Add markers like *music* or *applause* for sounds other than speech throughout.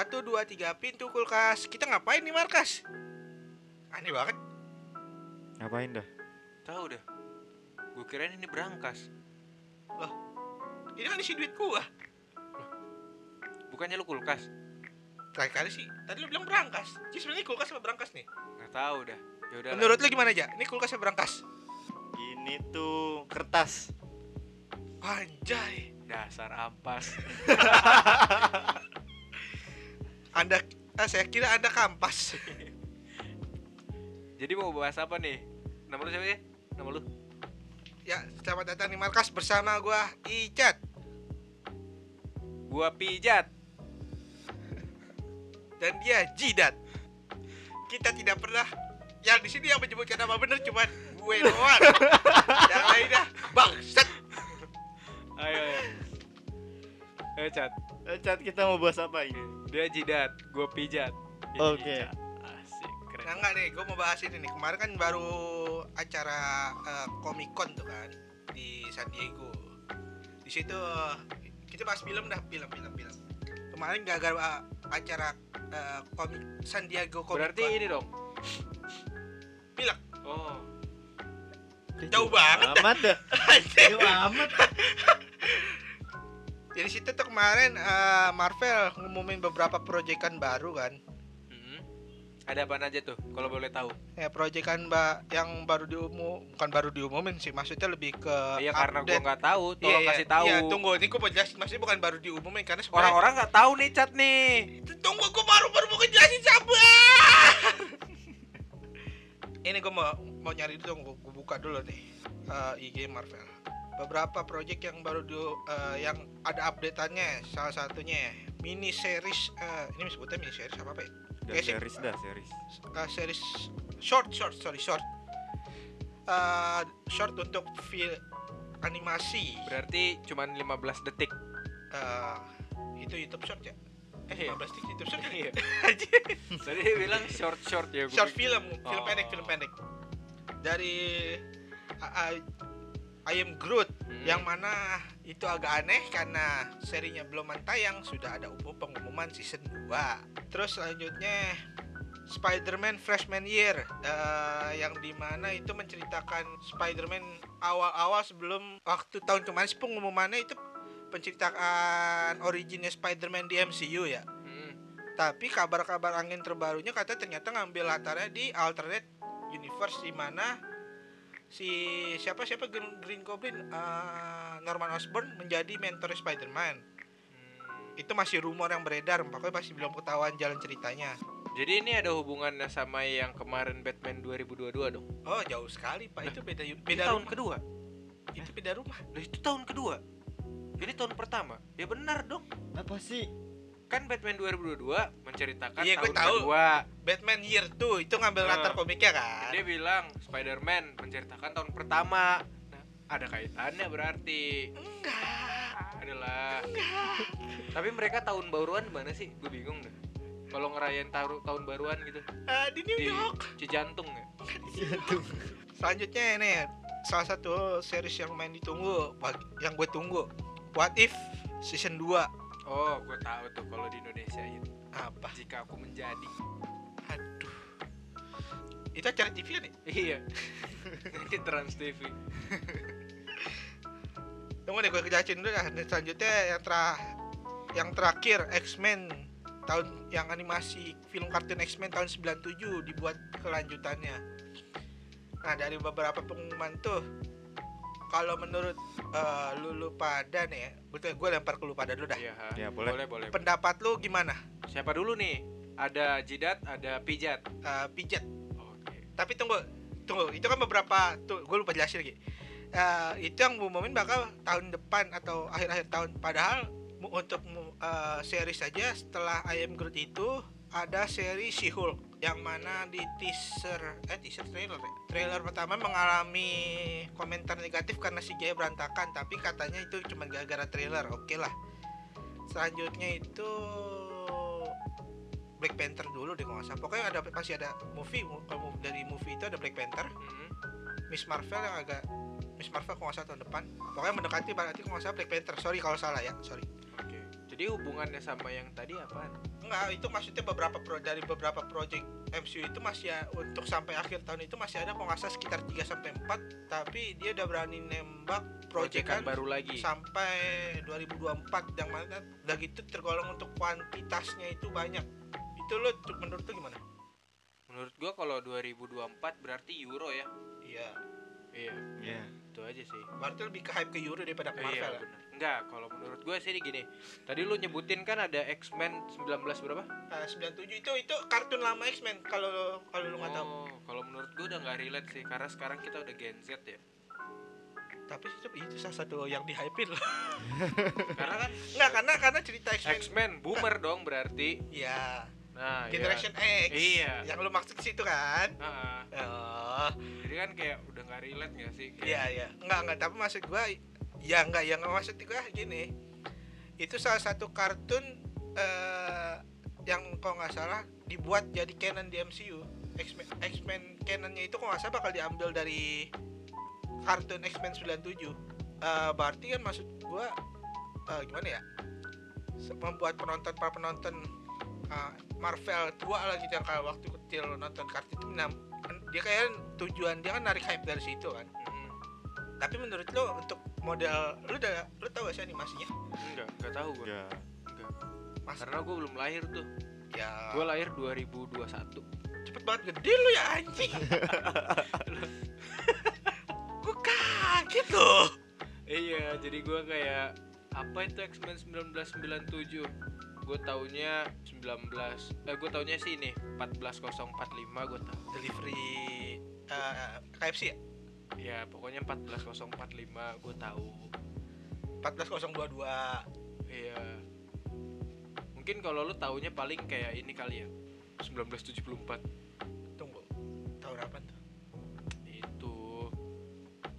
Satu, dua, tiga pintu kulkas. Kita ngapain nih markas? Aneh banget. Ngapain dah? Tahu dah. Gue kirain ini berangkas. Ini kan isi duit gua. Bukannya lu kulkas? Terakhir kali sih. Tadi lu bilang berangkas. Jadi sebenarnya kulkas apa berangkas nih? Nggak tahu dah. Ya udah. Menurut lu gimana aja? Ini kulkas apa berangkas? Ini tuh kertas. Anjay. dasar ampas. *laughs* Anda ah, saya kira Anda kampas. *laughs* Jadi mau bahas apa nih? Nama lu siapa ya? Nama lu? ya, selamat datang di markas bersama gua Icat Gua pijat. dan dia Jidat. Kita tidak pernah yang di sini yang menyebutkan nama bener cuman gue *laughs* doang. yang lainnya bangsat. Ayo, ayo. Ayo, Cat. Eh, Cat kita mau bahas apa ini? Dia jidat, gua pijat. Oke. Asik, keren. Nah enggak nih, gue mau bahas ini nih. Kemarin kan baru acara eh, Comic Con tuh kan di San Diego. Di situ kita bahas film dah, film, film, film. Kemarin gara-gara acara eh, komik San Diego Comic Berarti Con. ini dong. Pilek. Oh. Jauh banget dah. Amat dah. *laughs* Jauh amat. Jadi situ tuh kemarin eh, Marvel ngumumin beberapa proyekan baru kan. Mm-mm. Ada apa aja tuh kalau boleh tahu? Ya proyekan mbak yang baru diumum bukan baru diumumin sih, maksudnya lebih ke Iya karena gua update. nggak tahu, Iya, tolong iya. kasih tahu. Iya, tunggu, ini gue jelasin maksudnya bukan baru diumumin karena sebenarnya Orang-orang nggak tahu nih cat nih. Tunggu, gue baru baru mau ngejelasin sabar. *laughs* Ini gue mau mau nyari dulu, gue buka dulu nih eh, IG Marvel. Beberapa project yang baru di, eh, yang ada updateannya, salah satunya mini series, eh, ini sebutnya mini series apa apa ya? Series dah series. Eh, series short, short, sorry short. Eh, short untuk film animasi. Berarti cuman 15 detik. Eh, itu YouTube short ya? Eh, Iya. 15 detik YouTube short kan? Iya. *laughs* Anjir. Tadi dia bilang short short ya short film, film Oh. pendek, film pendek. Dari I, I- I Am Groot Hmm. yang mana itu agak aneh karena serinya belum tayang sudah ada umum pengumuman season 2. Terus selanjutnya Spider-Man Freshman Year eh, yang di mana itu menceritakan Spider-Man awal-awal sebelum waktu tahun kemarin sih pengumumannya itu penceritaan originnya Spider-Man di MCU ya. Hmm. Tapi kabar-kabar angin terbarunya kata ternyata ngambil latarnya di alternate universe di mana si siapa siapa Green, Green Goblin eh, Norman Osborn menjadi mentor Spider-Man. Hmm. Itu masih rumor yang beredar, makanya masih belum ketahuan jalan ceritanya. Jadi ini ada hubungannya sama yang kemarin Batman 2022 dong. Oh, jauh sekali, Pak. Itu beda beda tahun rumah. kedua. Itu beda rumah. Lah itu tahun kedua. Ini tahun pertama. Ya benar dong. Apa sih? Kan Batman 2022 menceritakan Iya, tahun tahu. kedua. Batman Year 2 itu ngambil Ah. latar komiknya kan. Dia bilang Spider-Man menceritakan tahun pertama. Nah, ada kaitannya berarti. Enggak. Adalah. Tapi mereka tahun baruan mana sih? Gue bingung deh. Kalau ngerayain taruh tahun baruan gitu Eh, di New di York. Cijantung ya. Selanjutnya ini salah satu series yang main ditunggu, yang gue tunggu. What if season 2 Oh, gue tahu tuh kalau di Indonesia itu. apa? Jika aku menjadi. Aduh. Itu acara TV kan ya? *laughs* Iya. Di Trans TV. *laughs* Tunggu deh gue kejelasin dulu dah. Dan selanjutnya yang terah yang terakhir X-Men tahun yang animasi film kartun X-Men tahun 97 dibuat kelanjutannya. Nah, dari beberapa pengumuman tuh kalau menurut eh, lu, lu pada nih ya, betul gue lempar ke lu pada dulu dah. Iya, ha. Ya, boleh. boleh, boleh. Pendapat lu gimana? Siapa dulu nih? Ada jidat, ada pijat. Eh, pijat. Oke. Tapi tunggu, tunggu. Itu kan beberapa tuh gue lupa jelasin lagi. Eh, itu yang ngumumin bakal tahun depan atau akhir-akhir tahun. Padahal untuk eh, series saja setelah I Am Groot itu ada seri She-Hulk yang mana di teaser eh teaser trailer ya? trailer pertama mengalami komentar negatif karena CGI berantakan tapi katanya itu cuma gara-gara trailer oke lah selanjutnya itu Black Panther dulu deh kalau nggak salah pokoknya ada masih ada movie kalau dari movie itu ada Black Panther Hmm. Miss Marvel yang agak Miss Marvel kalau nggak salah tahun depan pokoknya mendekati berarti kalau nggak salah Black Panther sorry kalau salah ya sorry. Jadi hubungannya sama yang tadi apaan? Enggak, itu maksudnya beberapa pro dari beberapa project MCU itu masih ya, untuk sampai akhir tahun itu masih ada kalau nggak salah sekitar 3 sampai 4 tapi dia udah berani nembak Proyekan proyekan baru lagi. sampai 2024 yang mana udah gitu tergolong untuk kuantitasnya itu banyak. Itu lo menurut lo gimana? Menurut gua kalau 2024 berarti Euro ya. Iya. Iya, Iya. Itu aja sih. Berarti lebih ke hype ke Euro daripada ke Marvel. Iya, ya? benar. Enggak, kalau menurut gue sih gini. Tadi lu nyebutin kan ada X-Men 19 berapa? Nah, 97 itu itu kartun lama X-Men kalau kalau lu nggak tahu. Oh, kalau menurut gue udah nggak relate sih karena sekarang kita udah Gen Z ya. Tapi itu, itu salah satu yang di hype loh. *laughs* Karena kan Enggak, karena karena cerita X-Men. X-Men boomer dong berarti. Iya. Nah, Generation ya. X. Iya. Yang lu maksud ke situ kan? Ah, Oh, jadi kan kayak udah nggak relate nggak sih? Kayak, iya iya. Enggak enggak, tapi maksud gua ya enggak ya enggak maksud gua gini. Itu salah satu kartun eh yang kalau nggak salah dibuat jadi canon di MCU. X-Men X-Men canonnya itu kalau nggak salah bakal diambil dari kartun X-Men 97. Eh berarti kan maksud gua eh, gimana ya? Membuat penonton para penonton eh, Marvel tua lah gitu yang kalau waktu kecil nonton kartun itu nam- dia kayak tujuan dia kan narik hype dari situ kan. Mm, Tapi menurut lo untuk model lu udah lu tahu gak sih animasinya? enggak, enggak tahu gue. Enggak. Enggak. Mas Karena gue belum lahir tuh. ya Gue lahir 2021. cepet banget gede lu ya anjing. *laughs* Gue kaget loh. Iya, jadi gue kayak apa itu X-Men 1997? Gue taunya 19 eh gue taunya sih ini 14045 gue tahu. Delivery eh, KFC ya? Ya, pokoknya 14045 gue tahu. 14022. Iya. Mungkin kalau lu taunya paling kayak ini kali ya. 1974 Tunggu. Tahun apa tuh? itu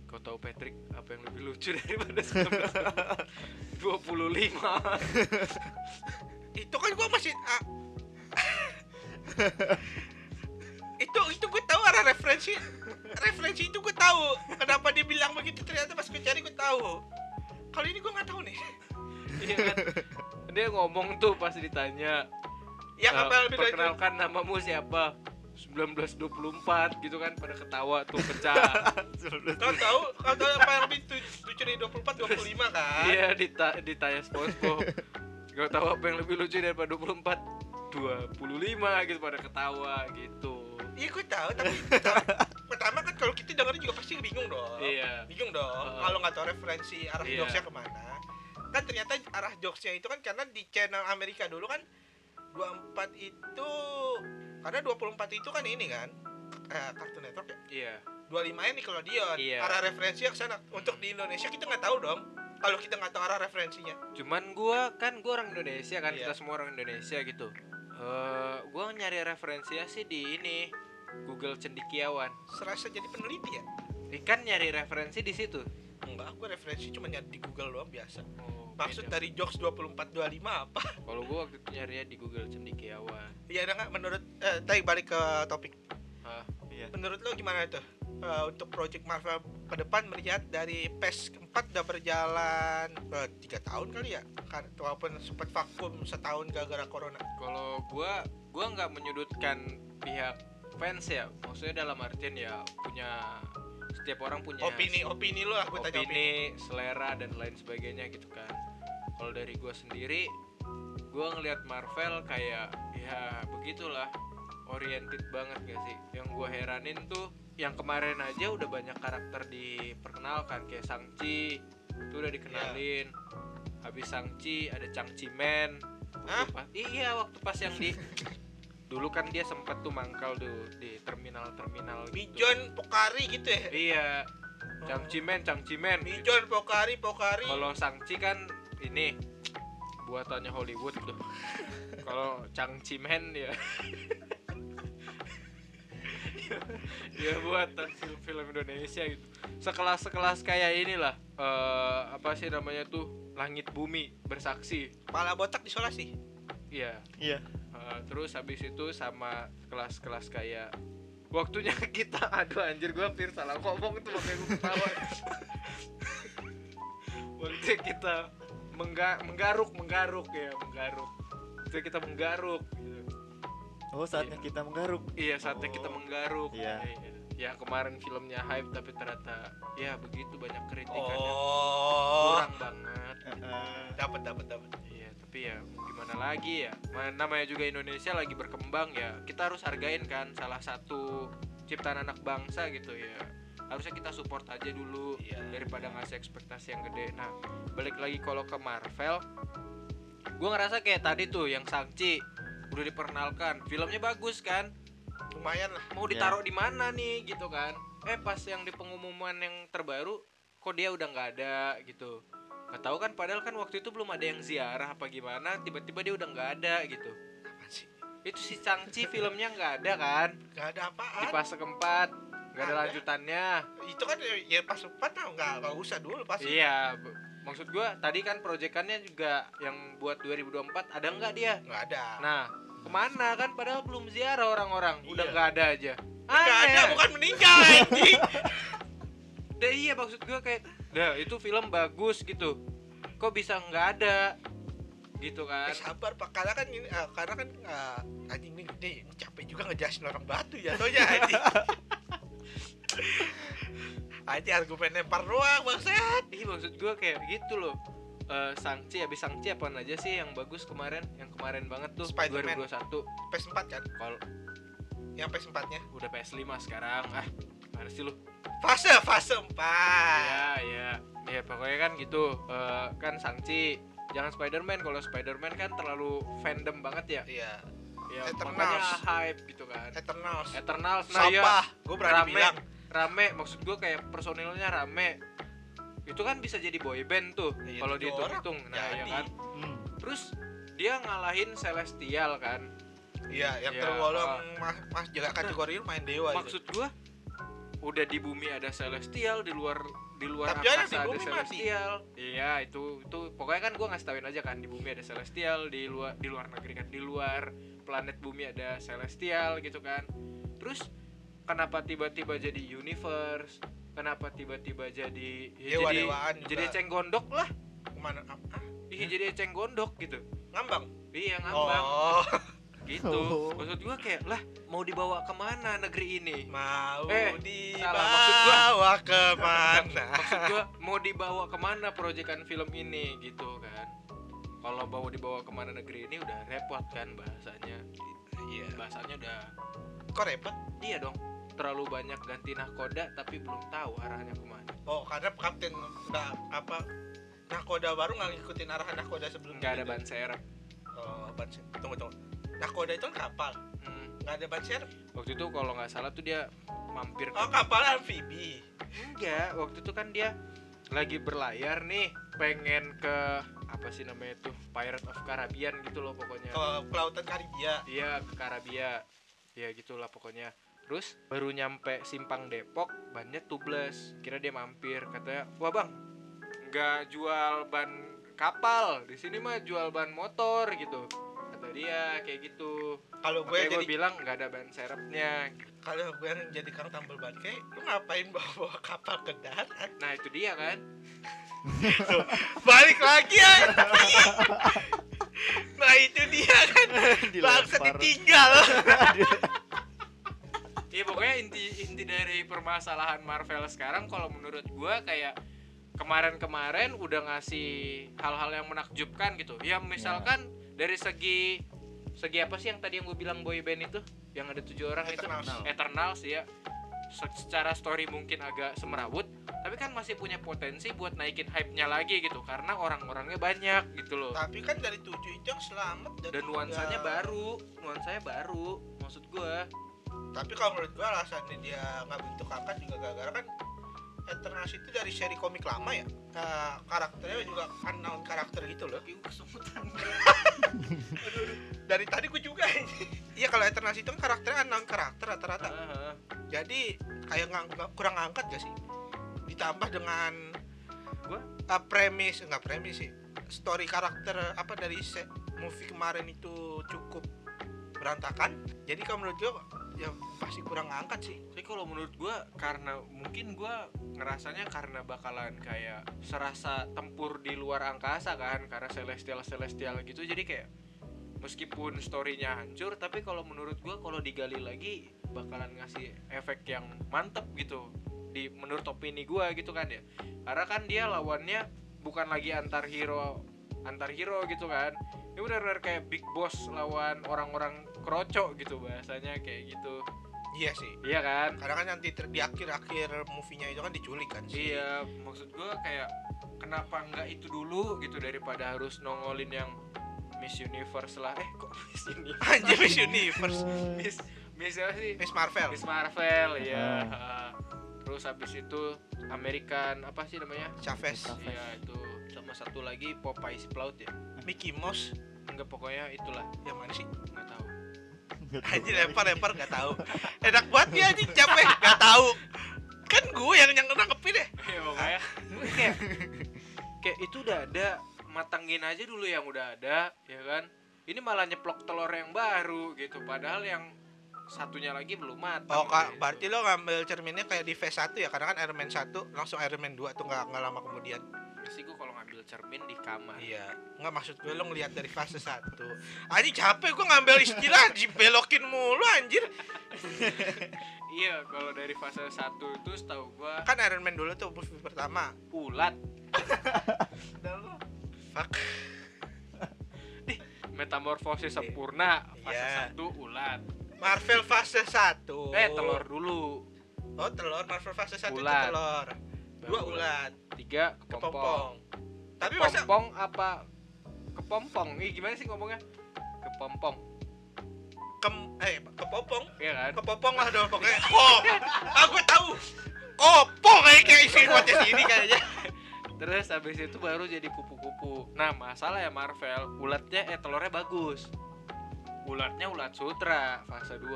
kau tahu Patrick apa yang lebih lucu daripada 1925 *laughs* Itu kan gua masih ah. *laughs* itu itu gue tahu arah referensi referensi itu gue tahu. Kenapa dia bilang begitu? Ternyata pas gue cari gue tahu. Kalau ini gue nggak tahu nih. *laughs* Iya kan? Dia ngomong tuh pas ditanya yang "Eh, apa perkenalkan namamu siapa? 1924 gitu kan pada ketawa tuh pecah. *laughs* Kau tahu, kau tahu apa yang lebih tu- lucu dari 24 25 kan? iya dita ditanya SpongeBob gak tahu apa yang lebih lucu daripada 24 25 gitu pada ketawa gitu Iya, gue tahu, tapi pertama kan kalau kita dengerin juga pasti bingung dong. iya Bingung dong. Heeh. Kalau nggak tahu referensi arah Iya. jokesnya ke mana. Kan ternyata arah jokesnya itu kan karena di channel Amerika dulu kan 24 itu karena 24 itu kan ini kan eh, Cartoon Network ya. iya 25 nya Nickelodeon. Iya. Arah referensinya ke sana. Untuk di Indonesia kita nggak tahu dong. Kalau kita nggak tahu arah referensinya. Cuman gua kan gua orang Indonesia kan Iya. kita semua orang Indonesia gitu. Eh gua nyari referensinya sih di ini Google Cendikiawan. Serasa jadi peneliti ya? Ikan nyari referensi di situ. Enggak, gue referensi cuma nyari di Google doang biasa. Oh, Maksud beda. dari jokes 24 25 apa? Kalau gua waktu itu nyarinya di Google Cendikiawan. Iya ada nggak menurut eh tadi balik ke topik. Ah, Iya. Menurut lo gimana tuh? Eh, untuk project Marvel ke depan melihat dari PES 4 udah berjalan eh, tiga tahun kali ya kan walaupun sempat vakum setahun gara-gara corona kalau gua gua nggak menyudutkan pihak fans ya. Maksudnya dalam artian ya punya setiap orang punya opini opini lo aku tanya opini opini, selera dan lain sebagainya gitu kan. Kalau dari gue sendiri, gue ngelihat Marvel kayak ya begitulah oriented banget gak sih. Yang gue heranin tuh yang kemarin aja udah banyak karakter diperkenalkan kayak Sangchi itu udah dikenalin. Habis Sangchi ada Changchi Man. Hah? Waktu pas- iya waktu pas yang di *laughs* dulu kan dia sempat tuh mangkal tuh di terminal-terminal gitu. Mijon Pokari gitu ya Iya, Changchi Man, Changchi Man. Mijon Pokari Pokari Kalau Sangchi kan ini buatannya Hollywood tuh. *laughs* Kalau Changchi Man ya *laughs* ya buatan film-film Indonesia gitu. Sekelas-sekelas kayak inilah eh apa sih namanya tuh Langit Bumi bersaksi. Pala botak disolasi Iya. Iya. Eh, terus habis itu sama kelas-kelas kayak waktunya *laughs* kita aduh anjir gua hampir salah ngomong tuh makanya gua ketawa *laughs* waktu kita mengga menggaruk menggaruk ya menggaruk itu kita menggaruk gitu. Oh, saatnya kita menggaruk. iya saatnya Oh. kita menggaruk Iya. ya kemarin filmnya hype tapi ternyata ya begitu banyak kritikan yang Oh. kurang banget Heeh. Dapat dapat dapat. Iya, tapi ya gimana lagi ya. Ma- Namanya juga Indonesia lagi berkembang ya. Kita harus hargain kan salah satu ciptaan anak bangsa gitu ya. Harusnya kita support aja dulu Iya. daripada ngasih ekspektasi yang gede. Nah, balik lagi kalau ke Marvel, gua ngerasa kayak tadi tuh yang Shang-Chi udah diperkenalkan, filmnya bagus kan? Lumayan lah. Mau Iya. ditaruh di mana nih gitu kan? Eh pas yang di pengumuman yang terbaru, kok dia udah nggak ada gitu. Gak tahu kan padahal kan waktu itu belum ada yang ziarah apa gimana tiba-tiba dia udah nggak ada gitu sih? itu si Changchi filmnya nggak ada kan Gak ada di apaan. fase keempat nggak ada Ada. lanjutannya Itu kan ya, ya pas empat nah, nggak nggak usah dulu pas. iya maksud gua tadi kan proyekannya juga yang buat 2024 ada nggak dia Nggak ada. nah ke mana kan? Padahal belum ziarah orang-orang. Udah Iya. nggak ada aja. Nggak ada bukan meninggal anjing. *laughs* Dah iya maksud gua kayak dah itu film bagus gitu. Kok bisa nggak ada? Gitu kan. Eh, sabar pak. Karena kan ini eh, karena kan eh, anjing nih, nih capek juga ngejelasin orang batu ya soalnya anjing. *laughs* Anjing argumen lempar doang bangsat. Ih maksud gua kayak gitu loh Eh Sangchi habis Sangchi apaan aja sih yang bagus kemarin? Yang kemarin banget tuh Spider-Man. 2021 PS4 kan? Kalau yang PS4 nya udah PS5 sekarang. Ah mana sih lu? Fase fase 4 ya ya ya pokoknya kan gitu. Eh kan Sangchi jangan Spider-Man. Kalau Spider-Man kan terlalu fandom banget ya. Iya. Ya Eternals. makanya hype gitu kan. Eternals. Eternals. Nah ya sampah. Gue berani rame. bilang. Rame. Maksud gua kayak personilnya rame itu kan bisa jadi boy band tuh Iya, kalau dihitung-hitung nah ya Jadi. kan Hmm. terus dia ngalahin Celestial kan iya yang Ya, tergolong ah. mas, mas juga kategori main dewa itu. maksud gua udah di bumi ada celestial di luar di luar Tapi ada angkasa di ada, bumi mati. celestial iya itu itu pokoknya kan gua ngasih tauin aja kan di bumi ada celestial di luar di luar negeri kan di luar planet bumi ada celestial gitu kan terus kenapa tiba-tiba jadi universe kenapa tiba-tiba jadi ya Dewa jadi jadi eceng gondok lah. Ke mana? Ah, ah, iya jadi eceng gondok gitu. Ngambang? Iya ngambang. Oh. *laughs* Gitu. Oh. maksud gua kayak lah mau dibawa ke mana negeri ini? Mau Eh, salah, maksud gua- dibawa ke mana? *laughs* Maksud gua mau dibawa ke mana proyekan film ini? Gitu kan. Kalau bawa dibawa ke mana negeri ini udah repot kan bahasanya. Iya. Bahasanya udah kok repot? Iya dong terlalu banyak ganti nahkoda tapi belum tahu arahnya ke mana. Oh karena kapten nggak apa nakoda baru nggak ngikutin arahan nakoda sebelumnya nggak ada ban serep. Oh ban serep. tunggu tunggu. Nakoda itu kan kapal. Hmm, nggak ada ban serep? Waktu itu kalau nggak salah tuh dia mampir ke oh kapal amfibi? Enggak waktu itu kan dia lagi berlayar nih pengen ke apa sih namanya tuh Pirate of Caribbean gitu loh pokoknya. Ke kelautan Karibia. Iya ke Karabia Ya gitulah pokoknya Terus baru nyampe simpang Depok Bannya tubles Kira dia mampir Katanya Wah bang nggak jual ban kapal. Di sini mah jual ban motor gitu. Kata dia kayak gitu. Kalau gue Makanya gue jadi bilang nggak ada ban serepnya kalau gue yang jadi kang tambal ban kayak lu ngapain bawa, bawa kapal ke darat? Nah itu dia kan. Balik lagi ya. Nah itu dia kan. *laughs* Bangsa ditinggal *laughs* permasalahan Marvel sekarang kalau menurut gua kayak kemarin-kemarin udah ngasih hal-hal yang menakjubkan gitu. Ya misalkan dari segi segi apa sih yang tadi yang gue bilang boy band itu yang ada tujuh orang Eternals. itu Eternals ya. Se- Secara story mungkin agak semerawut, tapi kan masih punya potensi buat naikin hype-nya lagi gitu karena orang-orangnya banyak gitu loh. tapi kan dari tujuh itu yang selamat Dan tiga. nuansanya baru, nuansanya baru maksud gua. Tapi kalau menurut gue alasannya dia nggak bentuk kakak juga gara-gara kan Eternals itu dari seri komik lama ya. Eh, karakternya juga unknown karakter gitu loh *laughs* dari tadi gue juga iya kalau Eternals itu kan karakternya unknown karakter rata-rata. Heeh. jadi kayak nggak kurang angkat gak sih? Ditambah dengan Gua? uh, premis nggak premis sih. Story karakter apa dari movie kemarin itu cukup berantakan. Jadi kalau menurut gue ya pasti kurang ngangkat sih. Tapi kalau menurut gua karena mungkin gua ngerasanya karena bakalan kayak serasa tempur di luar angkasa kan karena celestial celestial gitu. Jadi kayak meskipun storynya hancur tapi kalau menurut gua kalau digali lagi bakalan ngasih efek yang mantep gitu. Di menurut opini gua gitu kan ya. Karena kan dia lawannya bukan lagi antar hero antar hero gitu kan. Ini benar-benar kayak big boss lawan orang-orang kroco gitu bahasanya kayak gitu iya sih iya kan karena kan nanti ter- di akhir-akhir movie-nya itu kan diculik kan sih Iya, maksud gua kayak kenapa nggak itu dulu gitu daripada harus nongolin yang Miss Universe lah. Eh, kok *laughs* Miss Universe? anjir Miss Universe Miss Miss apa sih? Miss Marvel Miss Marvel, ya. Terus habis itu American apa sih namanya? Chavez Chavez. Iya, itu sama satu lagi Popeye si Pelaut ya. Mickey Mouse Enggak pokoknya itulah, yang mana sih nggak tahu. Anjir lempar-lempar nggak tahu. Enak banget dia anjing capek nggak tahu. Kan gue yang yang nangkepin deh Iya, pokoknya kayak kayak itu udah ada matangin aja dulu yang udah ada ya kan? Ini malah nyeplok telur yang baru gitu. Padahal yang satunya lagi belum matang Oh kak, gitu. berarti lo ngambil cerminnya kayak di phase 1 ya? Karena kan Iron Man 1 langsung Iron Man 2 tuh nggak lama kemudian. Sih gue kalau ngambil cermin di kamar Iya, nggak maksud gue lo ngelihat dari fase 1 Anjing capek gue ngambil istilah dibelokin mulu anjir. *laughs* iya kalau dari fase 1 itu setahu gua Kan Iron Man dulu tuh movie pertama. ulat Fuck. metamorfosis sempurna fase Iya. 1 ulat Marvel fase 1. eh telur dulu Oh, telur Marvel fase 1 itu Ulat. telur. Dua ulat, tiga kepompong. Kepompong. Tapi masa kepompong apa kepompong? Ih, gimana sih ngomongnya? Kepompong. Kem eh kepompong. Iya kan? Kepopong lah dong pokoknya. Oh gue tahu. Kopong kayak kayak isi podcast ini kayaknya. Terus habis itu baru jadi kupu-kupu. Nah, masalah ya Marvel, ulatnya eh telurnya bagus. Ulatnya ulat sutra fase 2.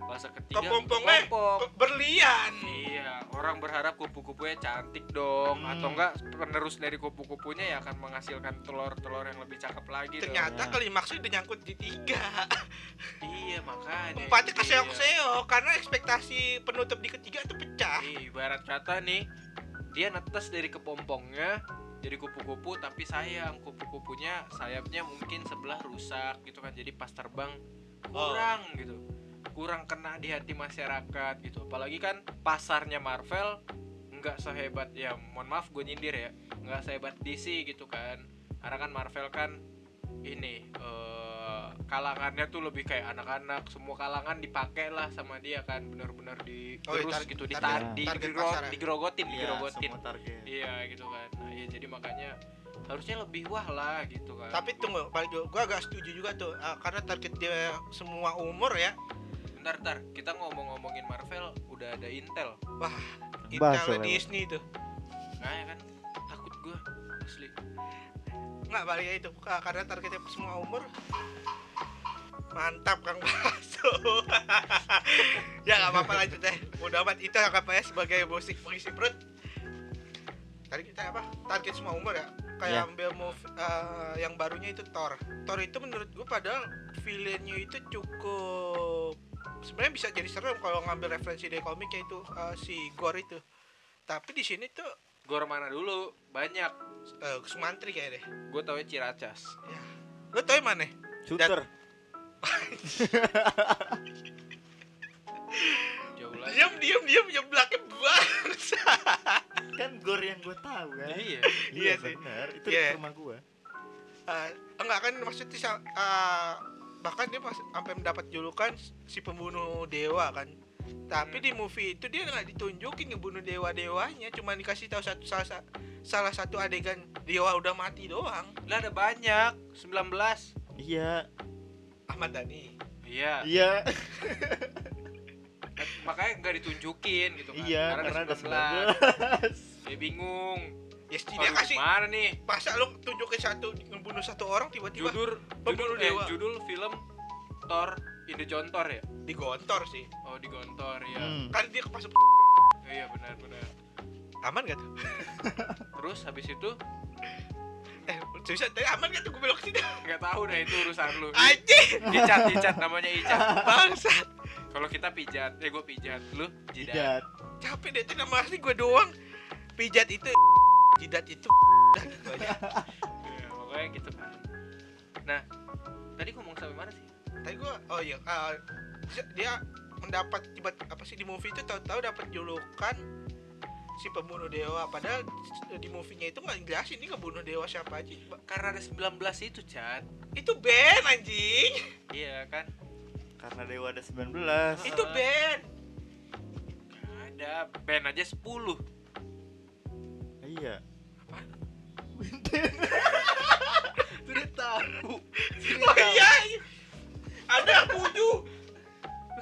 Fase ketiga kepompongnya kepompong. ke- berlian Iya, orang berharap kupu-kupunya cantik dong Hmm. atau enggak penerus dari kupu-kupunya ya akan menghasilkan telur-telur yang lebih cakep lagi dong. ternyata Ya. klimaksnya udah nyangkut di tiga Iya, makanya. empatnya itu keseok-seok karena ekspektasi penutup di ketiga itu pecah Iya, ibarat kata nih, dia netes dari kepompongnya jadi kupu-kupu tapi sayang. Kupu-kupunya sayapnya mungkin sebelah rusak gitu kan. Jadi pas terbang kurang gitu. Kurang kena di hati masyarakat gitu. Apalagi kan pasarnya Marvel nggak sehebat ya mohon maaf gue nyindir ya. Nggak sehebat DC gitu kan. Karena kan Marvel kan ini eh, kalangannya tuh lebih kayak anak-anak semua kalangan dipakai lah sama dia kan benar-benar di Oh, iya, terus tar- gitu ditar- di, ya? digerogotin Iya, digerogotin semua target. iya gitu kan. Nah iya jadi makanya harusnya lebih wah lah gitu kan. Tapi tunggu balik dulu. Gue agak setuju juga tuh ah, karena target dia semua umur ya. Bentar bentar. Kita ngomong-ngomongin Marvel udah ada Intel. Bahas Intel lewat. Disney tuh. Nah ya kan nggak baliknya itu karena targetnya semua umur. Mantap kang Baso. *laughs* Ya nggak apa-apa lanjut deh. Udah amat itu anggap aja sebagai musik pengisi perut. Tadi kita apa? Target semua umur ya? Kayak Ya. ambil move eh, yang barunya itu Thor. Thor itu menurut gua padahal villainnya itu cukup sebenarnya bisa jadi serem kalau ngambil referensi dari komiknya itu eh, si Gore itu. Tapi di sini tuh Gor mana dulu banyak eh, Sumantri kayak deh gue tau Ciracas lo tau yang mana Shooter. *laughs* jauh lagi diam diam diam yang belakang bangsa *laughs* kan gor yang gue tahu kan. iya Iya sih. benar. Itu Iya. di rumah gue. Eh, enggak kan maksudnya sa- eh, bahkan dia pas sampai mendapat julukan si pembunuh dewa kan tapi Hmm. di movie itu dia nggak ditunjukin ngebunuh dewa dewanya cuma dikasih tahu satu salah, sa- salah satu adegan dewa udah mati doang. Lah ada banyak. 19 Iya. Ahmad Dhani. Iya. Iya. makanya nggak ditunjukin gitu kan. Iya, karena, karena ada ada 19 dia bingung. Ya setidaknya kasih gimana nih? masa lo tunjukin satu ngebunuh satu orang tiba-tiba judul Pembunuh judul eh, dewa. judul film Thor in the Jontor ya? Digontor sih. Oh di Gontor ya Hmm. kan dia masuk iya benar benar. Aman gak tuh? *laughs* Terus habis itu? Eh bisa tadi aman gak tuh gue belok ke situ? Nggak tahu dah itu urusan lu. Anjing! Icat Icat namanya Icat. Bangsat! Kalau kita pijat, eh gue pijat, lu? Jidat. Jidat. capek deh itu nama asli gue doang. Pijat itu *laughs* jidat itu gitu aja. Ya, pokoknya gitu kan. Nah, gue oh iya ah, dia mendapat tiba apa sih di movie itu tahu-tahu dapat julukan si pembunuh dewa padahal di movie-nya itu nggak jelasin ini ngebunuh dewa siapa aja Karena ada 19 itu, Chat. itu band anjing Iya kan? Karena Dewa ada 19. itu band Nggak ada band aja 10. Iya. *laughs* Sudah tahu. oh iya ada tujuh.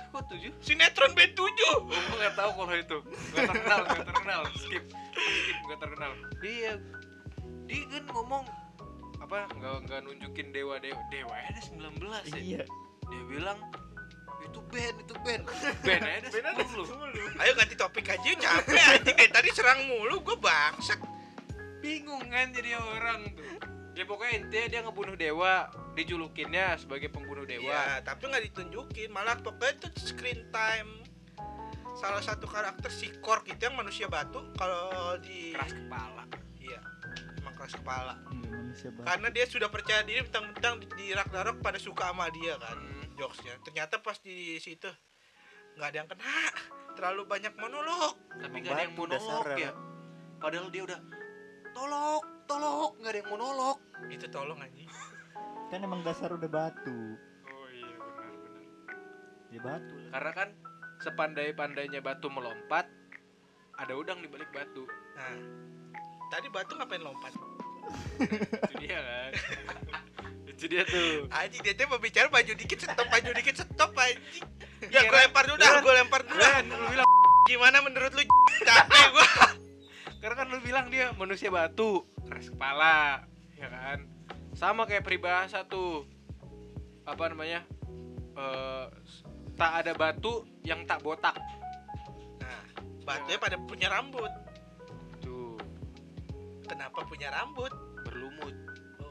Kok 7? sinetron band tujuh. Oh, gue gak tahu kalau itu. Gak terkenal, gak terkenal. Skip, skip, gak terkenal. Iya. Dia kan ngomong Apa, nggak nggak nunjukin dewa dewa Dewa ada 19 ya? Iya. Dia bilang Itu band, itu band. *laughs* Band aja ada 10 ayo ganti topik aja capek anjing. Dari tadi serang mulu gue bangsat. Bingung kan jadi orang tuh Ya pokoknya intinya dia ngebunuh dewa Dijulukinnya sebagai pembunuh dewa Iya, tapi nggak ditunjukin, malah pokoknya itu screen time. Salah satu karakter si Kork itu yang manusia batu kalau di Keras kepala Iya, emang keras kepala. Iya, manusia banget. Karena dia sudah percaya diri mentang-mentang di, di Ragnarok pada suka sama dia kan, Hmm. jokesnya. Ternyata pas di situ nggak ada yang kena, *laughs* terlalu banyak monolog. Tapi Emang gak ada yang monolog ya Padahal dia udah Tolok, tolok, gak ada yang monolog Itu tolong anjing. Kan emang dasar udah batu. Oh iya benar-benar Ya batu lah. Karena kan sepandai-pandainya batu melompat, ada udang di balik batu. Nah, tadi batu ngapain lompat? Itu dia kan. Itu dia tuh. Anjing dia tuh berbicara maju dikit stop, maju dikit stop anjing. Ya Iya, gue Ren. lempar dulu dah, Ren. gue lempar dulu dah. Kan lu bilang Gimana menurut lu capek gue? karena kan lu bilang dia manusia batu, keras kepala, ya kan? Sama kayak peribahasa tuh. Apa namanya? Eh, tak ada batu yang tak botak. Nah, batunya pada punya rambut. Tuh, Kenapa punya rambut? berlumut.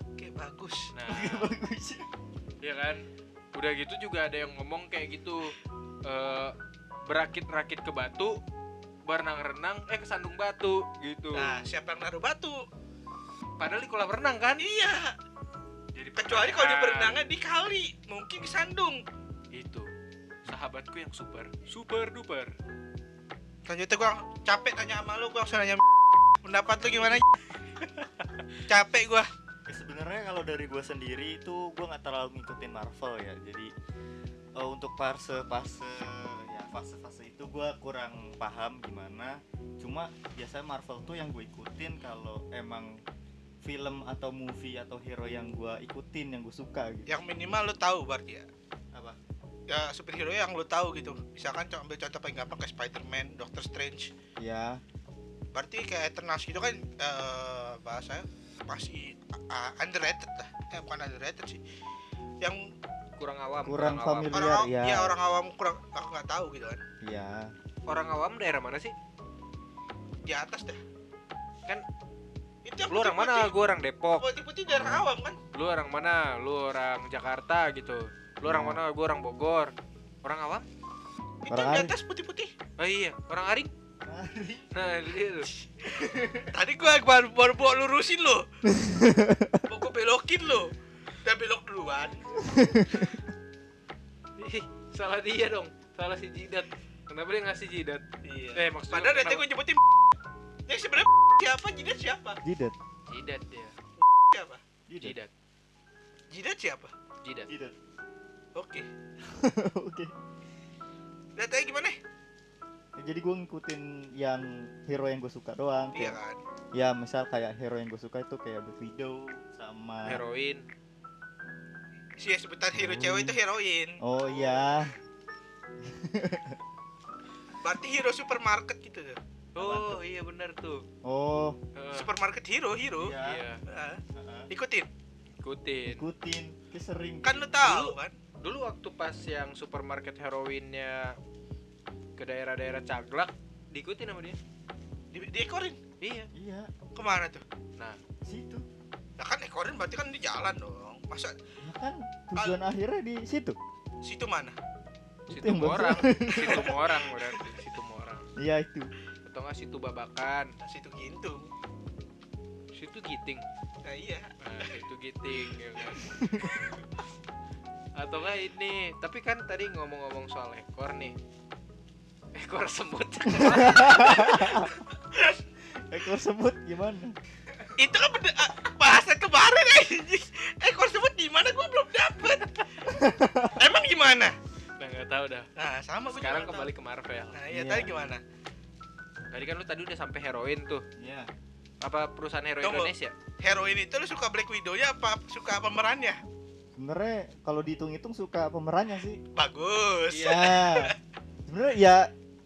Oke, bagus. Nah, *laughs* Bagus. ya kan udah gitu juga ada yang ngomong kayak gitu eh berakit-rakit ke batu berenang-renang eh kesandung batu gitu Nah, siapa yang naruh batu? Padahal di kolam renang kan Iya. jadi Kecuali kalau dia pertanyaan, berenangnya di kali, mungkin kesandung. itu sahabatku yang super super duper Selanjutnya gua capek tanya sama lu, gua langsung nanya pendapat lu gimana? *laughs* capek gua. Ya, sebenarnya kalau dari gue sendiri itu gue nggak terlalu ngikutin Marvel ya jadi eh, untuk fase fase ya fase fase itu gue kurang paham gimana cuma biasanya Marvel tuh yang gue ikutin kalau emang film atau movie atau hero yang gue ikutin yang gue suka gitu Yang minimal lu tahu berarti ya. apa Ya superhero yang lu tahu gitu. Misalkan co- ambil contoh paling gampang kayak Spider-Man, Doctor Strange. ya Berarti kayak Eternals gitu kan eh bahasanya masih uh, underrated lah. Eh bukan underrated sih. Yang kurang awam Kurang awam. familiar. orang awam, ya. ya orang awam kurang aku nggak tahu gitu kan. ya orang awam daerah mana sih Di atas deh. Kan itu yang lu orang mana putih-putih. gua orang Depok Putih-putih daerah awam kan? lu orang mana lu orang Jakarta gitu lu orang Ya. mana gua orang Bogor orang awam Itu Orang yang di atas putih-putih. oh iya orang Aring nah itu dia tuh *laughs* Tadi gua baru baru bawa lurusin lo. Mau *laughs* gua belokin lo. Udah belok duluan. *laughs* Ih, salah dia dong salah si jidat kenapa dia ngasih jidat Iya. eh maksudnya Padahal kenapa- gua nyebutin yang sebenarnya siapa? Jidat siapa? jidat jidat dia Siapa? jidat jidat Jidat siapa? jidat jidat Oke. *laughs* oke Lihat aja gimana? Ya, jadi gue ngikutin yang hero yang gue suka doang Iya kan. ya misal kayak hero yang gue suka itu kayak Black Widow sama heroin Si sebutan hero cewek itu heroin. oh iya Berarti hero supermarket gitu tuh. Oh iya benar tuh oh Supermarket hero, hero. Iya. heeh. ikutin. ikutin ikutin kayak sering Kan lu tahu kan? dulu waktu pas yang supermarket heroinnya ke daerah-daerah Caglak diikutin sama dia Di, diekorin. iya iya Ke mana tuh? nah situ Nah kan ekorin berarti kan di jalan dong. Masa ya kan tujuan akhirnya di situ situ mana? situ bagus. orang situ orang berarti situ orang iya itu atau nggak situ babakan? Nah, situ gintung. Situ giting. Nah iya. Nah situ giting ya kan? *laughs* Atau nggak ini? Tapi kan tadi ngomong-ngomong soal ekor nih. Ekor semut *laughs* ekor semut gimana? Itu kan benda, ah, bahasan kemarin anjing. Ekor sebut di mana gua belum dapet. *laughs* Emang gimana? Nah nggak tahu dah. Nah sama gua sekarang kembali tahu. ke Marvel. Nah iya Iya. tadi gimana tadi kan lu tadi udah sampai heroin tuh iya apa perusahaan heroin Tunggu. Indonesia heroin itu lu suka Black Widow nya apa suka pemerannya sebenarnya kalau dihitung-hitung suka pemerannya sih bagus Iya. Sebenarnya ya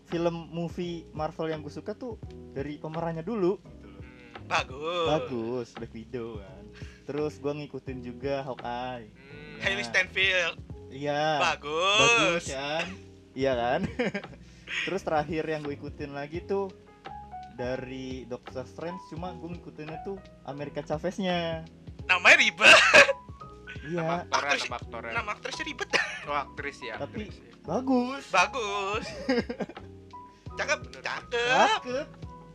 film movie Marvel yang gue suka tuh dari pemerannya dulu. Hmm. bagus Bagus, Black Widow kan. Terus gue ngikutin juga Hawkeye. Hmm. Hailey Stanfield Iya. bagus, Bagus kan? Iya kan? *laughs* Terus terakhir yang gue ikutin lagi tuh dari Doctor Strange cuma gue ngikutinnya tuh Amerika Chavez-nya. namanya ribet Iya, Nama aktornya, Aktris- nama aktornya. nama aktrisnya ribet Oh, aktris ya, Tapi- aktris. ya. bagus. bagus *laughs* cakep Bener. cakep Cakep.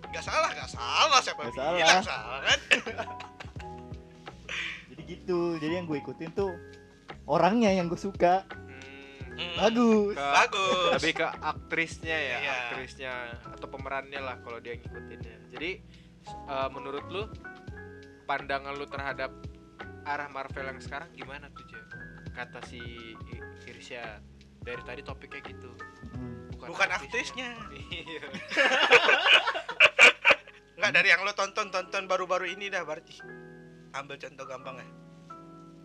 nggak salah nggak salah siapa Nggak bilang salah. salah kan *laughs* Jadi gitu. Jadi yang gue ikutin tuh orangnya yang gue suka. Hmm. Bagus. Ke- bagus Lebih ke aktrisnya ya, Iya. aktrisnya atau pemerannya lah kalau dia ngikutinnya. Jadi eh, menurut lu pandangan lu terhadap arah Marvel yang sekarang gimana tuh, Je? Kata si Irsya dari tadi topiknya gitu. Hmm. bukan aktrisnya Iya. *laughs* nggak dari yang lo tonton tonton baru-baru ini dah berarti ambil contoh gampang ya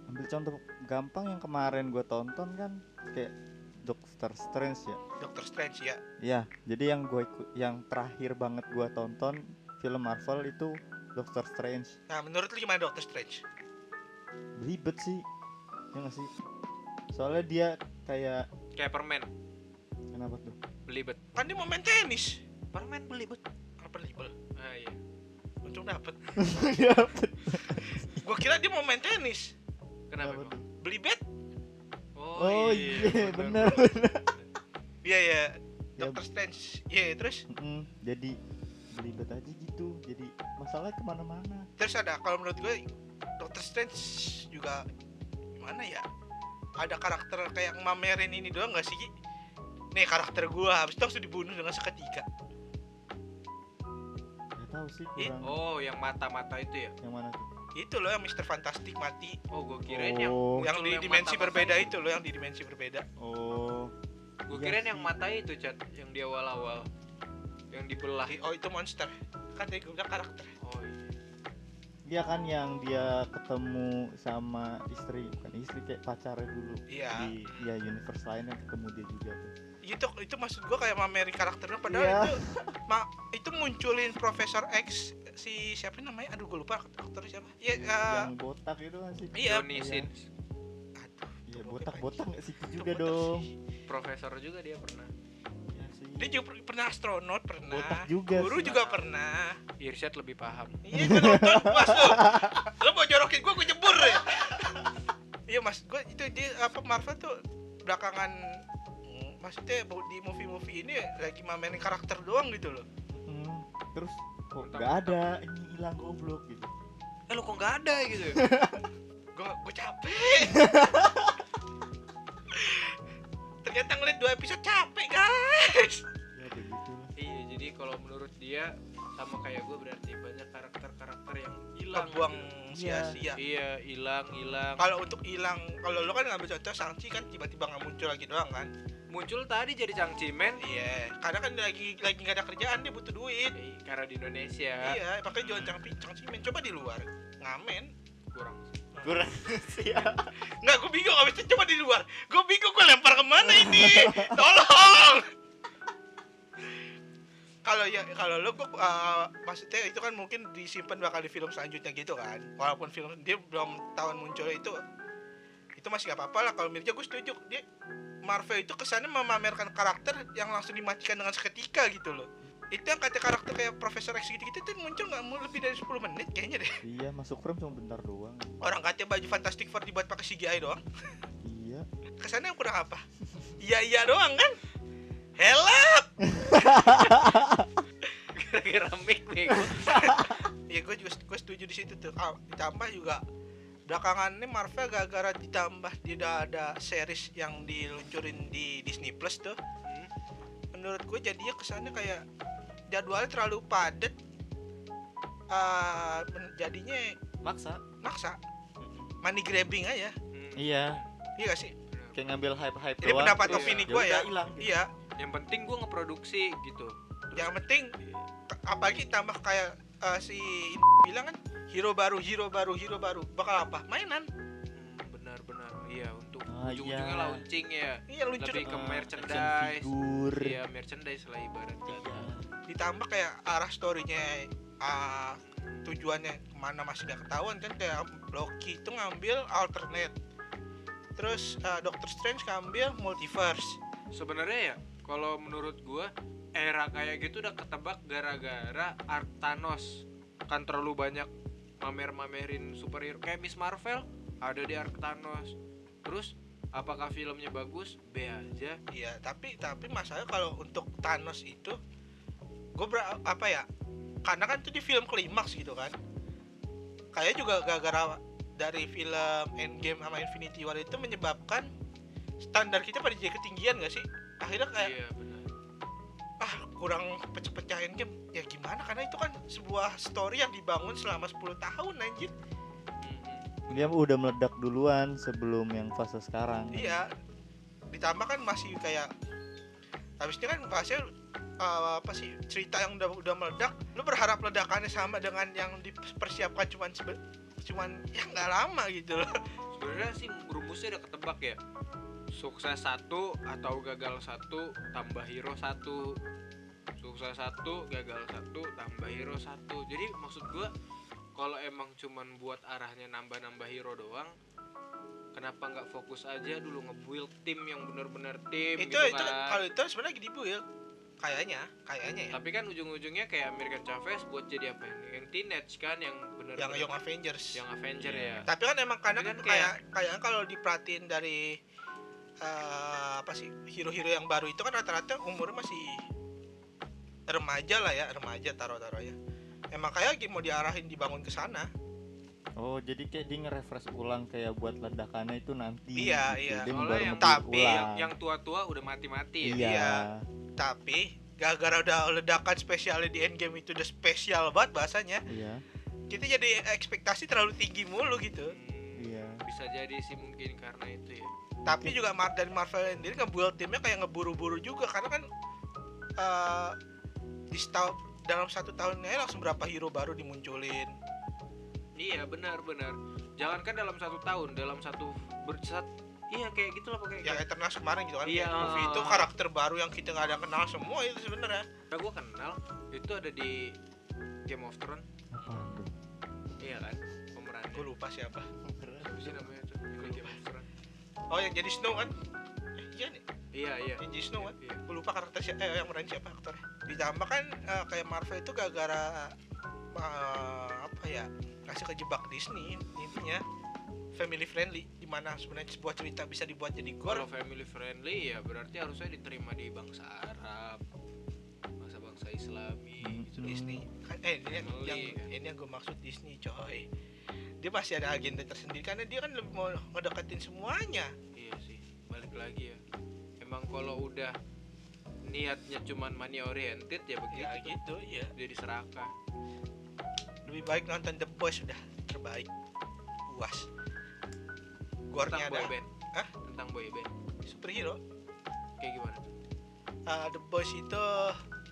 ambil contoh gampang yang kemarin gue tonton kan kayak Doctor Strange ya? Doctor Strange ya. Ya jadi yang gue yang terakhir banget gue tonton film Marvel itu Doctor Strange. Nah menurut lu gimana Doctor Strange? Ribet sih ya nggak sih? Soalnya dia kayak Kayak permen, kenapa tuh? Belibet. kan dia mau main tenis. Permen belibet. apa libel Ah iya. untung dapet. *laughs* Iya, gua kira dia mau main tenis. Kenapa? Kenapa emang? beli bet oh iya bener bener *laughs* iya ya Ya, Doctor Strange. Iya terus? Mm, jadi belibet aja gitu jadi masalahnya ke mana-mana. Terus ada kalau menurut gue Doctor Strange juga gimana ya? Ada karakter kayak mamerin ini doang gak sih Ki? nih karakter gua habis itu langsung dibunuh dengan seketika. Nggak tahu sih Ih, kurang. Oh, yang mata-mata itu ya? yang mana tuh itu loh yang Mister Fantastic mati Oh, gue kirain yang Oh. yang muncul di dimensi mata-mata berbeda itu loh yang di dimensi berbeda oh Gue Iya kirain yang mata itu, Chat, yang di awal-awal. Yang dibelah. oh itu monster kan tadi gue bilang karakter Oh iya. Dia kan yang dia ketemu sama istri, bukan istri kayak pacarnya dulu iya di ya universe lain yang ketemu dia juga tuh. itu itu maksud gua kayak mamerin karakternya padahal Iya. itu ma, itu munculin Profesor X si siapa namanya aduh gue lupa aktornya siapa ya eh, yang botak itu kan sih. iya. Johnny Iya. Sins. aduh Iya Coba botak-botak nggak sih Itu juga botak dong. sih. Profesor juga dia pernah. Iya sih. dia juga per- pernah astronot pernah Botak juga guru sih. juga pernah Irsyad lebih paham. iya gue nonton puas lo lo mau jorokin gue gue jebur ya iya mas gue itu dia apa Marvel tuh belakangan maksudnya di movie-movie ini lagi mamerin karakter doang gitu loh Hmm, terus kok nggak ada ini hilang goblok gitu. Eh lu kok nggak ada gitu? *laughs* gue gue capek *laughs* ternyata ngeliat dua episode capek guys Ya begitu lah. iya, jadi kalau menurut dia sama kayak gue berarti banyak karakter-karakter yang hilang. kebuang gitu. sia-sia Iya, hilang, hilang. kalau untuk hilang kalau lo kan ngambil contoh Shang-Chi kan tiba-tiba nggak muncul lagi doang kan Muncul tadi jadi Chang Cimen. iya karena kan lagi lagi nggak ada kerjaan dia butuh duit. Eh, karena di Indonesia. Iya makanya jualan Shang-Chi Shang-Chi men coba di luar ngamen. Kurang. Kurang sih ya. nggak gue bingung abis itu coba di luar. Gue bingung gue lempar ke mana ini? Tolong! Kalau ya kalau lo gue uh, maksudnya itu kan mungkin disimpan bakal di film selanjutnya gitu kan. Walaupun film dia belum tahun muncul itu itu masih gak apa-apa lah. Kalau Mirja gue setuju. Dia Marvel itu kesannya memamerkan karakter yang langsung dimatikan dengan seketika gitu loh. Itu yang kata karakter kayak Profesor X gitu-gitu tuh muncul nggak mau lebih dari 10 menit kayaknya deh. *laughs* Iya masuk frame cuma bentar doang. orang katanya baju Fantastic Four dibuat pakai CGI doang. Iya. kesannya kurang apa? Iya iya doang kan? Help Gara-gara mic nih gua. *laughs* ya gue juga gue setuju di situ tuh. Ah, ditambah juga belakangan ini Marvel gara-gara ditambah tidak ada series yang diluncurin di Disney Plus tuh Hmm. menurut gue jadinya kesannya kayak jadwalnya terlalu padat men- jadinya maksa. maksa. Money grabbing aja. Hmm. iya. Iya gak sih? Kayak ngambil hype hype ini doang. pendapat Iya. opini Ya gue ya. udah hilang gitu. iya. Yang penting gua ngeproduksi gitu. yang penting k- apalagi tambah kayak eh, si bilang kan hero baru hero baru hero baru bakal apa mainan Hmm, benar-benar iya untuk Ah, ujung-ujungnya iya. launching ya. iya lucu Lebih ke Ah, merchandise. figure Iya, merchandise lah ibaratnya. Iya. ditambah kayak arah storynya ah, tujuannya ke mana masih gak ketahuan kan kayak Loki itu ngambil alternate terus ah, Doctor Strange ngambil multiverse Sebenarnya ya, kalau menurut gua era kayak gitu udah ketebak gara-gara Ark Thanos kan terlalu banyak mamer-mamerin superhero kayak Miss Marvel ada di Ark Thanos. Terus apakah filmnya bagus? B aja. iya tapi tapi masalah kalau untuk Thanos itu gue apa ya karena kan itu di film klimaks gitu kan kayak juga gara-gara dari film Endgame sama Infinity War itu menyebabkan standar kita pada jadi ketinggian gak sih akhirnya kayak Iya. Ah kurang pecah-pecah Endgame ya gimana? Karena itu kan sebuah story yang dibangun selama 10 tahun anjir. Dia udah meledak duluan sebelum yang fase sekarang. Iya. Ditambah kan masih kayak habisnya kan bahasnya eh, apa sih cerita yang udah udah meledak. Lu berharap ledakannya sama dengan yang dipersiapkan cuman cuman ya nggak lama gitu loh. Sebenarnya sih rumusnya udah ketebak ya. Sukses satu atau gagal satu tambah hero satu. Sukses satu, gagal satu, tambah hero satu. Jadi maksud gua kalau emang cuman buat arahnya nambah-nambah hero doang, kenapa nggak fokus aja dulu nge-build tim yang bener-bener tim itu gitu itu kan. kalau itu sebenarnya gini bu ya kayaknya kayaknya ya Tapi kan ujung-ujungnya kayak American Chavez buat jadi apa ini? Yang teenage kan yang bener yang Young Avengers yang Avenger Iya. ya. tapi kan emang kadang Tapi kan kayak kayak kalau diperhatiin dari eh, apa sih hero-hero yang baru itu kan rata-rata umurnya masih remaja lah ya remaja taruh-taruh ya emang kayak lagi mau diarahin dibangun ke sana oh jadi kayak dia nge-refresh ulang kayak buat ledakannya itu nanti Iya, gitu. iya. Dia Soalnya yang tapi ulang. yang, yang tua-tua udah mati-mati ya. iya, Iya. tapi gara-gara udah ledakan spesialnya di endgame itu udah spesial banget bahasanya iya kita jadi ekspektasi terlalu tinggi mulu gitu Hmm, iya bisa jadi sih mungkin karena itu ya. Tapi juga Mar dari Marvel sendiri ngebuild timnya kayak ngeburu-buru juga karena kan eh di setahun dalam satu tahun ini langsung berapa hero baru dimunculin Iya benar-benar. Jangankan dalam satu tahun, dalam satu bersat, iya kayak gitu lah pokoknya. yang Eternals kemarin gitu kan Iya. movie itu karakter baru yang kita nggak ada kenal semua itu sebenarnya Nah, gue kenal itu ada di Game of Thrones, iya kan pemerannya. gue lupa siapa Siapa sih namanya oh yang jadi Snow kan eh, iya nih Iya iya. yang jadi Snow kan Iya. gue lupa karakter siapa eh, yang meranin siapa aktornya ditambah kan eh, kayak Marvel itu gara-gara eh, apa ya kasih kejebak Disney intinya family friendly di mana sebenarnya sebuah cerita bisa dibuat jadi gore Kalau family friendly ya berarti harusnya diterima di bangsa Arab, bangsa-bangsa Islami Hmm. gitu. Disney kan eh ini yang, Family, yang kan. ini yang gue maksud Disney coy dia masih ada agenda tersendiri karena dia kan lebih mau ngedeketin semuanya Iya sih, balik lagi ya. Emang kalau udah niatnya cuman money oriented ya begitu. ya gitu ya Jadi serakah. lebih baik nonton The Boys udah terbaik puas gornya Tentang boy ada band. Hah? Tentang boy band. superhero Kayak gimana? Uh, The Boys itu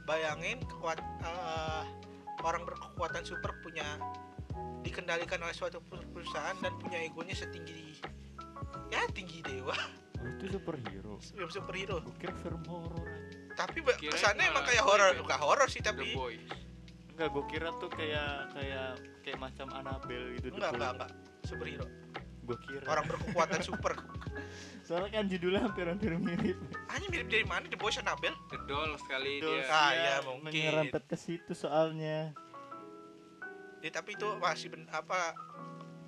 bayangin kekuat uh, orang berkekuatan super punya dikendalikan oleh suatu perusahaan dan punya egonya setinggi ya tinggi dewa. Oh, itu superhero. *laughs* Film superhero. Gue kira film horor. Tapi kesannya emang kayak horor band. bukan horor sih The tapi Boys. enggak gue kira tuh kayak kayak kayak macam Annabelle gitu enggak enggak enggak. Superhero. Gue kira. Orang berkekuatan super. *laughs* Soalnya kan judulnya hampir-hampir mirip. Hanya mirip dari mana? The Boys Annabelle? The Doll sekali Dolls. dia. Ah, Iya, ya mungkin. menyerempet ke situ soalnya Ya, tapi itu masih ben- apa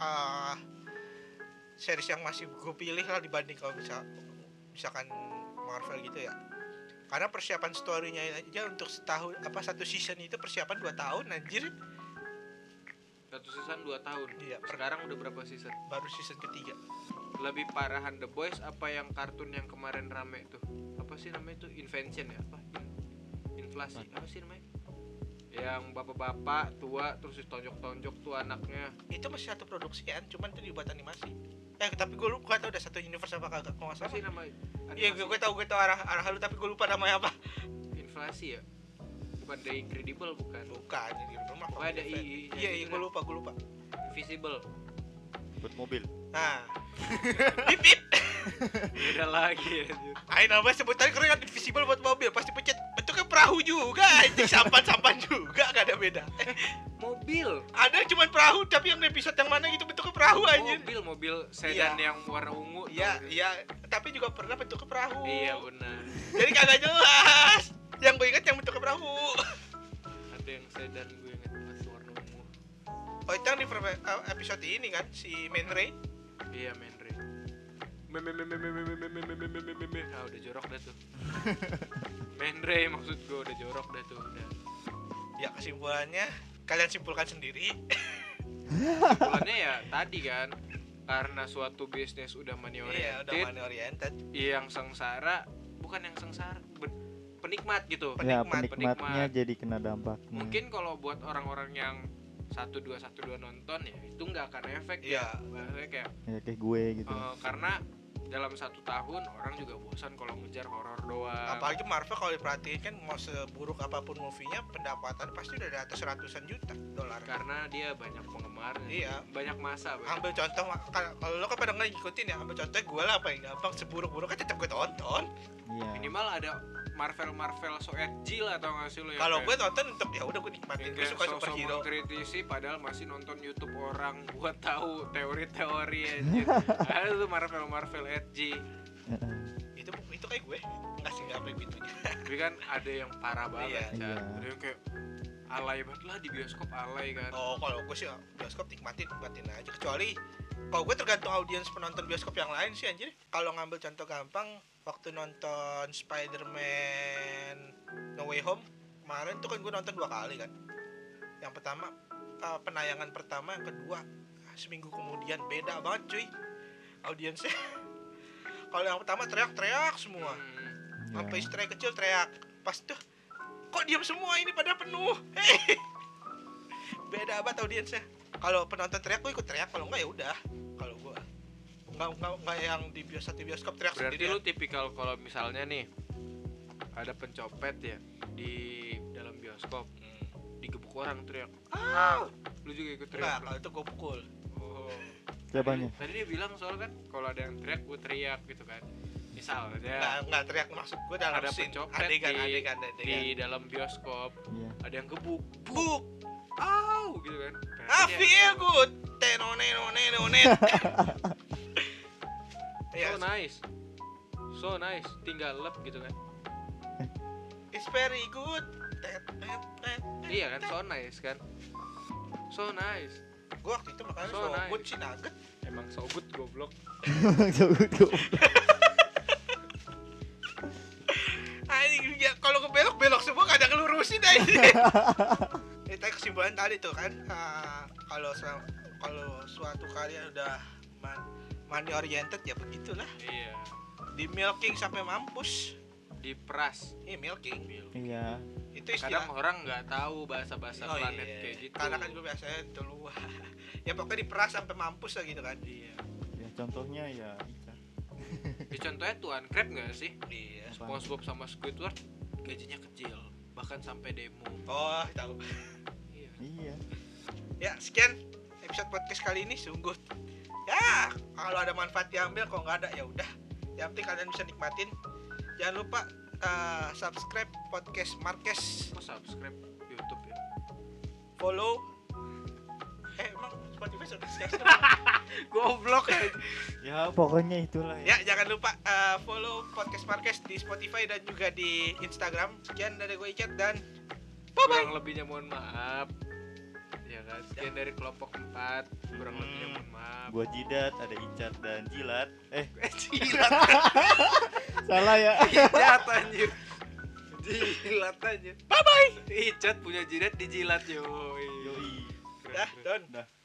ah series yang masih gue pilih lah dibanding kalau bisa misalkan Marvel gitu ya. Karena persiapan storynya aja untuk setahun apa satu season itu persiapan 2 tahun anjir. Satu season 2 tahun? Iya, sekarang udah berapa season? Baru season ketiga. Lebih parahan The Boys apa yang kartun yang kemarin rame tuh? Apa sih namanya tuh invention ya? Apa? In- inflasi. Apa sih namanya yang bapak-bapak tua terus ditonjok-tonjok tuh anaknya. Itu masih satu produksi kan cuman itu dibuat animasi. Eh tapi gue lupa tau udah satu universe apa kagak apa salah. Sih nama iya gue gue tau gue tau arah arah lu tapi gue lupa namanya apa. Inflasi ya? Bukan The Incredible bukan? Bukan ini rumah Oh, ada I- iya iya gitu gue lupa gue lupa. Invisible. Buat mobil. Nah. *laughs* Bip bip. Beda lagi anjir. Ayo nama sebutan keren kan invisible buat mobil pasti pencet perahu juga anjing. Sampan sampan juga gak ada beda. Mobil. Ada cuman perahu tapi yang episode yang mana gitu bentuknya perahu anjir mobil mobil sedan yang warna ungu iya iya. Tapi juga pernah bentuknya perahu. Iya benar. Jadi kagak jelas. Yang gue inget yang bentuknya perahu. Ada yang sedan gue inget banget warna ungu. Oh itu yang di eh, episode ini kan si Man Ray iya main meme ah udah jorok dah tuh Menre maksud gue udah jorok dah tuh udah ya kesimpulannya kalian simpulkan sendiri kesimpulannya ya tadi kan karena suatu bisnis udah money oriented, iya, udah money oriented. yang sengsara bukan yang sengsara penikmat gitu penikmat, ya, penikmatnya penikmat. jadi kena dampak mungkin kalau buat orang-orang yang satu dua satu dua nonton ya itu nggak akan efek ya, ya kayak ya, kayak gue gitu uh, karena dalam satu tahun orang juga bosan kalau ngejar horor doang apalagi Marvel kalau diperhatiin kan mau seburuk apa pun movie-nya pendapatan pasti udah di atas ratusan juta dolar karena dia banyak penggemarnya Iya. banyak masa banyak. ambil contoh kalau lo kan pada nggak ngikutin ya ambil contoh gue lah paling gampang seburuk-buruk kan tetap gue tonton iya minimal ada Marvel Marvel so edgy lah atau nggak sih lo yang kalau gue nonton untuk ya udah gue nikmatin gue suka sosok superhero mengkritisi padahal masih nonton YouTube orang *laughs* buat tahu teori-teori anjir. ada tuh Marvel Marvel edgy Heeh. itu itu kayak gue nggak sih nggak gitunya tapi kan ada yang parah banget Iya. Iya. ada yang kayak alay banget lah di bioskop alay kan. Oh kalau gue sih bioskop nikmatin nikmatin aja. Kecuali kalau gue tergantung audiens penonton bioskop yang lain sih anjir. Kalau ngambil contoh gampang waktu nonton Spider-Man No Way Home kemarin tuh kan gue nonton dua kali kan. Yang pertama eh, penayangan pertama yang kedua seminggu kemudian. Beda banget cuy audiensnya. *laughs* Kalau yang pertama teriak-teriak semua. Hmm. sampai ya. istri kecil teriak pas tuh kok diam semua? Ini pada penuh. Hei. beda banget audiensnya kalau penonton teriak gue ikut teriak. Kalau enggak ya udah. Kalau gue nggak nggak nggak yang di bioskop di bioskop teriak berarti sendiri lu tipikal kalau misalnya nih ada pencopet ya di dalam bioskop digebuk orang teriak. Ah. Lu juga ikut enggak teriak? kalau itu gue pukul. Oh. Siapanya? tadi dia bilang soal kan kalau ada yang teriak gue teriak gitu kan misal nggak nggak teriak maksud gue dalam ada scene. pencopet adegan di, adegan adegan. di dalam bioskop. Iya. ada yang gebuk. Buk! Au! Gitu kan. Ah Berarti dia- feel good. Tenone none none *laughs* ya so nice. So nice. Tinggal lep gitu kan. It's very good. Tet, tet, tet, tet, iya kan so nice kan. So nice. Gue waktu itu makanya So so, nice. good sih nugget emang so good goblok. Jauh jauh. Anjing ya kalau ke belok belok semua gak ada ngelurusin aja. *laughs* Kita kesimpulan tadi tuh kan ah, kalau kalau suatu karya udah man- money oriented ya begitulah. iya Di milking sampai mampus. diperas Ini milking. Iya. Itu kadang istilah. orang nggak tahu bahasa-bahasa Oh, planet iya. kayak gitu Karena kan gue biasanya dulu *laughs* ya pokoknya diperas sampai mampus lah gitu kan. iya Ya contohnya ya. Ya, contohnya Tuan Crab nggak sih? Iya. SpongeBob sama Squidward gajinya kecil bahkan sampai demo. Oh, tahu. iya. Iya. Ya, sekian episode podcast kali ini sungguh. Ya kalau ada manfaat diambil kalau nggak ada ya udah. Yang penting kalian bisa nikmatin. Jangan lupa uh, subscribe podcast Marques. Kok subscribe YouTube ya? Follow. Eh emang Spotify sudah *laughs* goblok aja Ya pokoknya itulah ya. ya jangan lupa uh, follow podcast Marques di Spotify dan juga di Instagram. Sekian dari gue Icat dan bye bye kurang lebihnya mohon maaf. Ya kan? Sekian dari kelompok 4 kurang lebihnya mohon maaf. Gua jidat, ada icat dan jilat. Eh, *laughs* jilat. *laughs* Salah ya. jilat anjir. Jilat anjir. Bye bye icat punya jidat dijilat yoi. Yoi. Dah. Don. Dah.